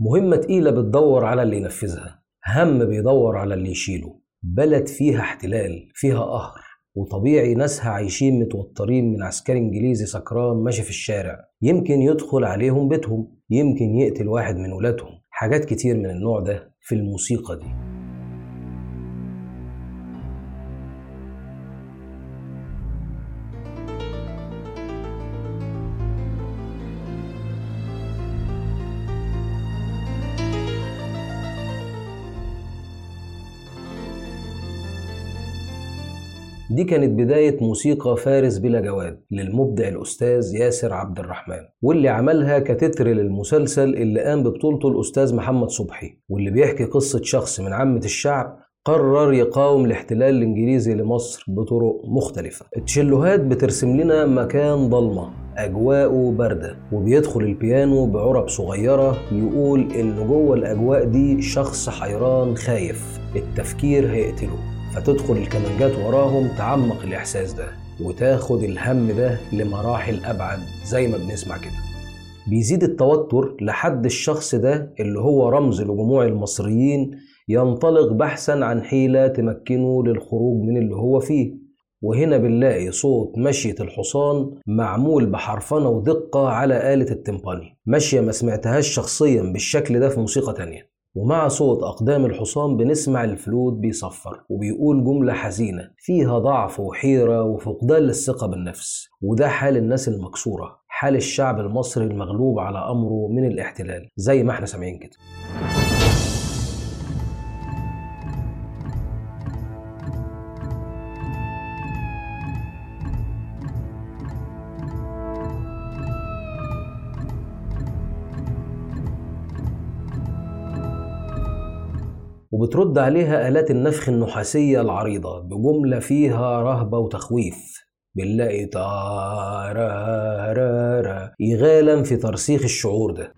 مهمة تقيلة بتدور على اللي ينفذها. هم بيدور على اللي يشيله. بلد فيها احتلال فيها قهر. وطبيعي ناسها عايشين متوترين من عسكري إنجليزي سكران ماشي في الشارع. يمكن يدخل عليهم بيتهم. يمكن يقتل واحد من ولادهم. حاجات كتير من النوع ده في الموسيقى دي. دي كانت بداية موسيقى فارس بلا جواد للمبدع الأستاذ ياسر عبد الرحمن واللي عملها كتتر للمسلسل اللي قام ببطولته الأستاذ محمد صبحي واللي بيحكي قصة شخص من عامة الشعب قرر يقاوم الاحتلال الإنجليزي لمصر بطرق مختلفة. التشلوهات بترسم لنا مكان ضلمة أجواءه باردة وبيدخل البيانو بعرب صغيرة يقول إن جوه الأجواء دي شخص حيران خايف التفكير هيقتله. فتدخل الكمانجات وراهم تعمق الإحساس ده وتاخد الهم ده لمراحل أبعد زي ما بنسمع كده. بيزيد التوتر لحد الشخص ده اللي هو رمز لجموع المصريين ينطلق بحثا عن حيلة تمكنه للخروج من اللي هو فيه. وهنا بنلاقي صوت مشية الحصان معمول بحرفنة ودقة على آلة التمباني مشية ما سمعتهاش شخصيا بالشكل ده في موسيقى تانية. ومع صوت أقدام الحصان بنسمع الفلوت بيصفر وبيقول جملة حزينة فيها ضعف وحيرة وفقدان للثقة بالنفس وده حال الناس المكسورة حال الشعب المصري المغلوب على أمره من الاحتلال زي ما إحنا سامعين كده. وبترد عليها آلات النفخ النحاسية العريضة بجملة فيها رهبة وتخويف. بنلاقي تارارارا إغالا في ترسيخ الشعور ده.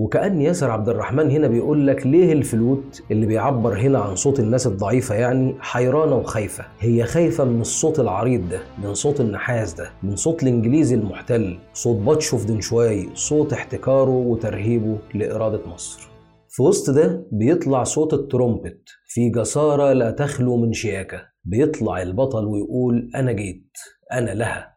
وكأن ياسر عبد الرحمن هنا بيقول لك ليه الفلوت اللي بيعبر هنا عن صوت الناس الضعيفة يعني حيرانة وخايفة؟ هي خايفة من الصوت العريض ده من صوت النحاس ده من صوت الإنجليزي المحتل صوت باتشوف دنشواي صوت احتكاره وترهيبه لإرادة مصر. في وسط ده بيطلع صوت الترومبت في جسارة لا تخلو من شياكة بيطلع البطل ويقول أنا جيت أنا لها.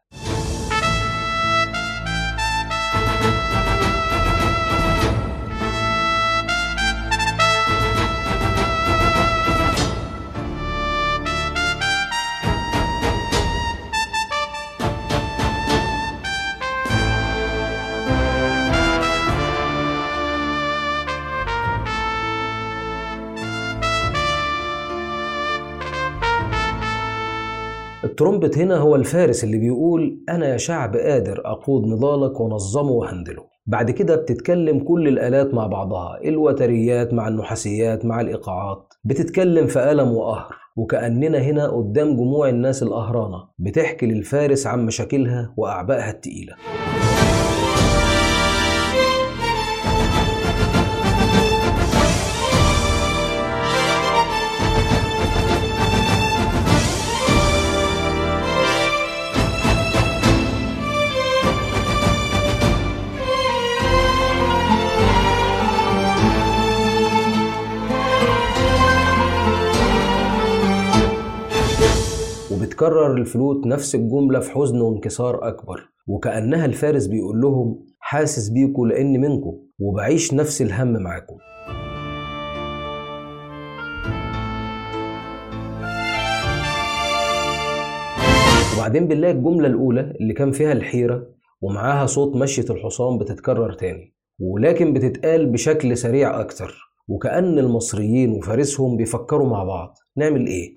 الترومبت هنا هو الفارس اللي بيقول أنا يا شعب قادر أقود نضالك وأنظمه وهندله بعد كده بتتكلم كل الآلات مع بعضها الوتريات مع النحاسيات مع الإيقاعات. بتتكلم في ألم وقهر وكأننا هنا قدام جموع الناس القهرانة بتحكي للفارس عن مشاكلها وأعبائها التقيلة. وبتكرر الفلوت نفس الجملة في حزن وانكسار أكبر. وكأنها الفارس بيقول لهم حاسس بيكوا لأن منكم وبعيش نفس الهم معاكم وبعدين بنلاقي الجملة الأولى اللي كان فيها الحيرة ومعاها صوت مشية الحصان بتتكرر تاني ولكن بتتقال بشكل سريع أكتر. وكأن المصريين وفارسهم بيفكروا مع بعض. نعمل إيه؟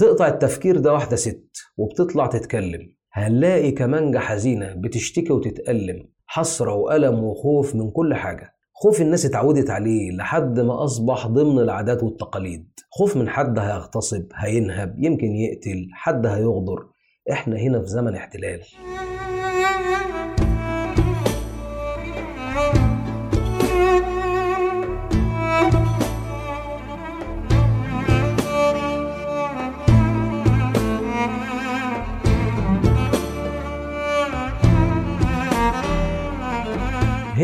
بتقطع التفكير ده واحدة ست وبتطلع تتكلم. هنلاقي كمانجة حزينة بتشتكي وتتألم حسرة وألم وخوف من كل حاجة. خوف الناس اتعودت عليه لحد ما أصبح ضمن العادات والتقاليد. خوف من حد هيغتصب هينهب يمكن يقتل حد هيغدر. إحنا هنا في زمن احتلال.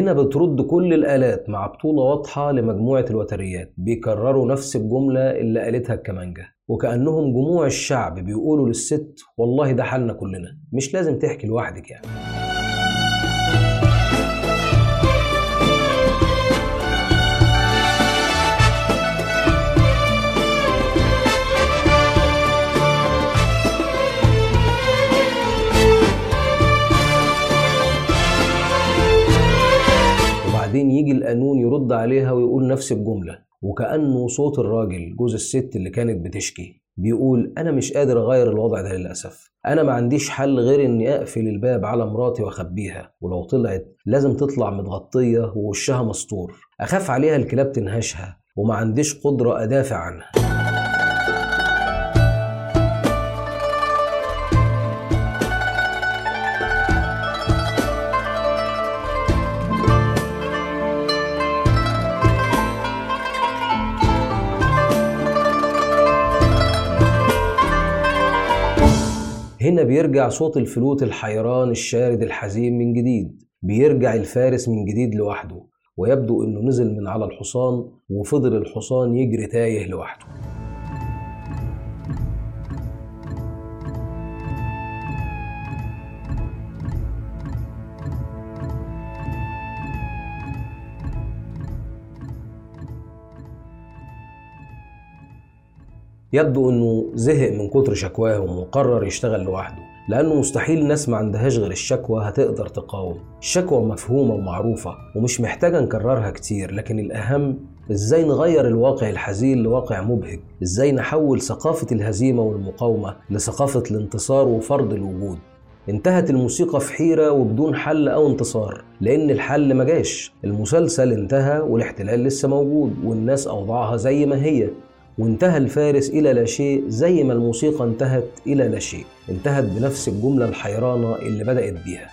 هنا بترد كل الآلات مع بطولة واضحة لمجموعة الوتريات بيكرروا نفس الجملة اللي قالتها الكمانجة. وكأنهم جموع الشعب بيقولوا للست والله ده حالنا كلنا. مش لازم تحكي لوحدك يعني. يجي القانون يرد عليها ويقول نفس الجملة وكأنه صوت الراجل جوز الست اللي كانت بتشكي بيقول أنا مش قادر أغير الوضع ده للأسف. أنا ما عنديش حل غير إني أقفل الباب على مراتي وأخبيها ولو طلعت لازم تطلع متغطية ووشها مستور. أخاف عليها الكلاب تنهشها وما عنديش قدرة أدافع عنها. هنا بيرجع صوت الفلوت الحيران الشارد الحزين من جديد. بيرجع الفارس من جديد لوحده ويبدو إنه نزل من على الحصان وفضل الحصان يجري تايه لوحده. يبدو إنه زهق من كتر شكواهم وقرر يشتغل لوحده لأنه مستحيل ناس ما عندهاش غير الشكوى هتقدر تقاوم. الشكوى مفهومة ومعروفة ومش محتاجة نكررها كتير لكن الأهم إزاي نغير الواقع الحزين لواقع مبهج؟ إزاي نحول ثقافة الهزيمة والمقاومة لثقافة الانتصار وفرض الوجود؟ انتهت الموسيقى في حيرة وبدون حل أو انتصار لأن الحل ما جاش. المسلسل انتهى والاحتلال لسه موجود والناس أوضاعها زي ما هي. وانتهى الفارس إلى لا شيء زي ما الموسيقى انتهت إلى لا شيء انتهت بنفس الجملة الحيرانة اللي بدأت بيها.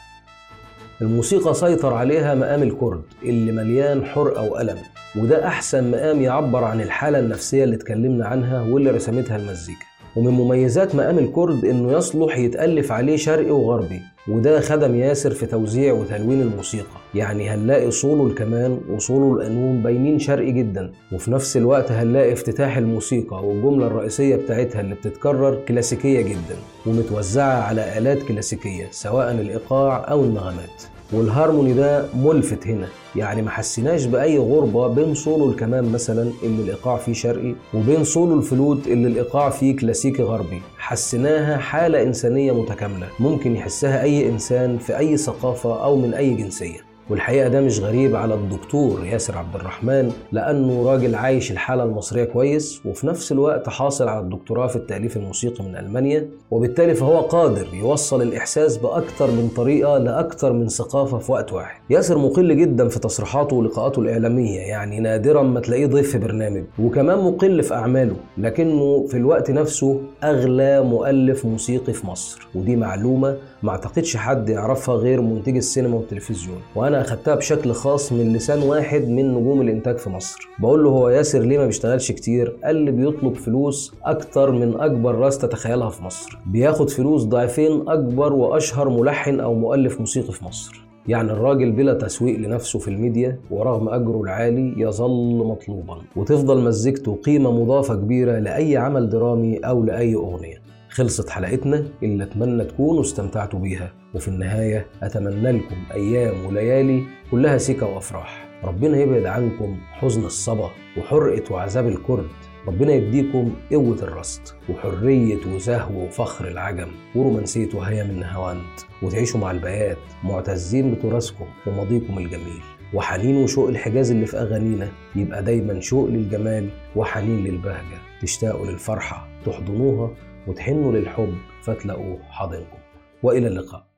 الموسيقى سيطر عليها مقام الكرد اللي مليان حرقة وألم وده أحسن مقام يعبر عن الحالة النفسية اللي اتكلمنا عنها واللي رسمتها المزيكا. ومن مميزات مقام الكرد إنه يصلح يتألف عليه شرقي وغربي وده خدم ياسر في توزيع وتلوين الموسيقى. يعني هنلاقي صوله الكمان وصوله القانون باينين شرقي جدا وفي نفس الوقت هنلاقي افتتاح الموسيقى والجملة الرئيسية بتاعتها اللي بتتكرر كلاسيكية جدا ومتوزعة على آلات كلاسيكية سواء الإيقاع أو النغمات. والهارموني ده ملفت هنا. يعني ما حسيناش بأي غربة بين صولو الكمان مثلا اللي الإيقاع فيه شرقي وبين صولو الفلوت اللي الإيقاع فيه كلاسيكي غربي. حسيناها حالة إنسانية متكاملة ممكن يحسها أي إنسان في أي ثقافة أو من أي جنسية. والحقيقة ده مش غريب على الدكتور ياسر عبد الرحمن لأنه راجل عايش الحالة المصرية كويس وفي نفس الوقت حاصل على الدكتوراه في التأليف الموسيقي من ألمانيا وبالتالي فهو قادر يوصل الإحساس بأكتر من طريقة لأكتر من ثقافة في وقت واحد. ياسر مقل جدا في تصريحاته ولقاءاته الإعلامية يعني نادرا ما تلاقيه ضيف في برنامج وكمان مقل في أعماله لكنه في الوقت نفسه أغلى مؤلف موسيقي في مصر ودي معلومة ما أعتقدش حد يعرفها غير منتج السينما والتلفزيون. وأنا أخدتها بشكل خاص من لسان واحد من نجوم الإنتاج في مصر. بقول له هو ياسر ليه ما بيشتغلش كتير؟ قال لي بيطلب فلوس أكتر من أكبر راس تتخيلها في مصر. بياخد فلوس ضعفين أكبر وأشهر ملحن أو مؤلف موسيقي في مصر. يعني الراجل بلا تسويق لنفسه في الميديا ورغم أجره العالي يظل مطلوبا. وتفضل مزيكته قيمة مضافة كبيرة لأي عمل درامي أو لأي أغنية. خلصت حلقتنا اللي أتمنى تكونوا استمتعتوا بيها. وفي النهاية أتمنى لكم أيام وليالي كلها سكة وأفراح. ربنا يبعد عنكم حزن الصبا وحرقة وعذاب الكرد. ربنا يديكم قوة الرصد وحرية وزهو وفخر العجم. ورومانسية وهيام النهاوند وتعيشوا مع البيات معتزين بتراثكم وماضيكم الجميل. وحنين وشوق الحجاز اللي في أغانينا. يبقى دايما شوق للجمال وحنين للبهجة. تشتاقوا للفرحة تحضنوها وتحنوا للحب فتلاقوه حاضنكم وإلى اللقاء.